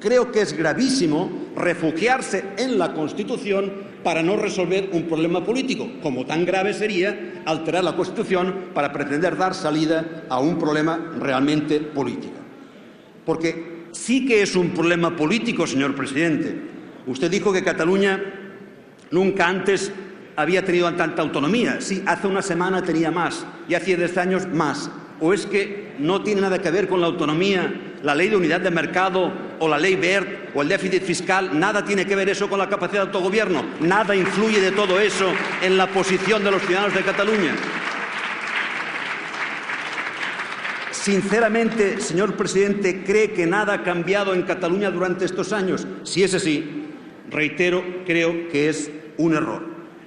Creo que es gravísimo refugiarse en la Constitución para no resolver un problema político, como tan grave sería alterar la Constitución para pretender dar salida a un problema realmente político. Porque sí que es un problema político, señor presidente. Usted dijo que Cataluña nunca antes había tenido tanta autonomía. Sí, hace una semana tenía más y hace 10 años más. ¿O es que no tiene nada que ver con la autonomía la ley de unidad de mercado o la ley BERT o el déficit fiscal, nada tiene que ver eso con la capacidad de autogobierno, nada influye de todo eso en la posición de los ciudadanos de Cataluña. Sinceramente, señor presidente, ¿cree que nada ha cambiado en Cataluña durante estos años? Si es así, reitero, creo que es un error.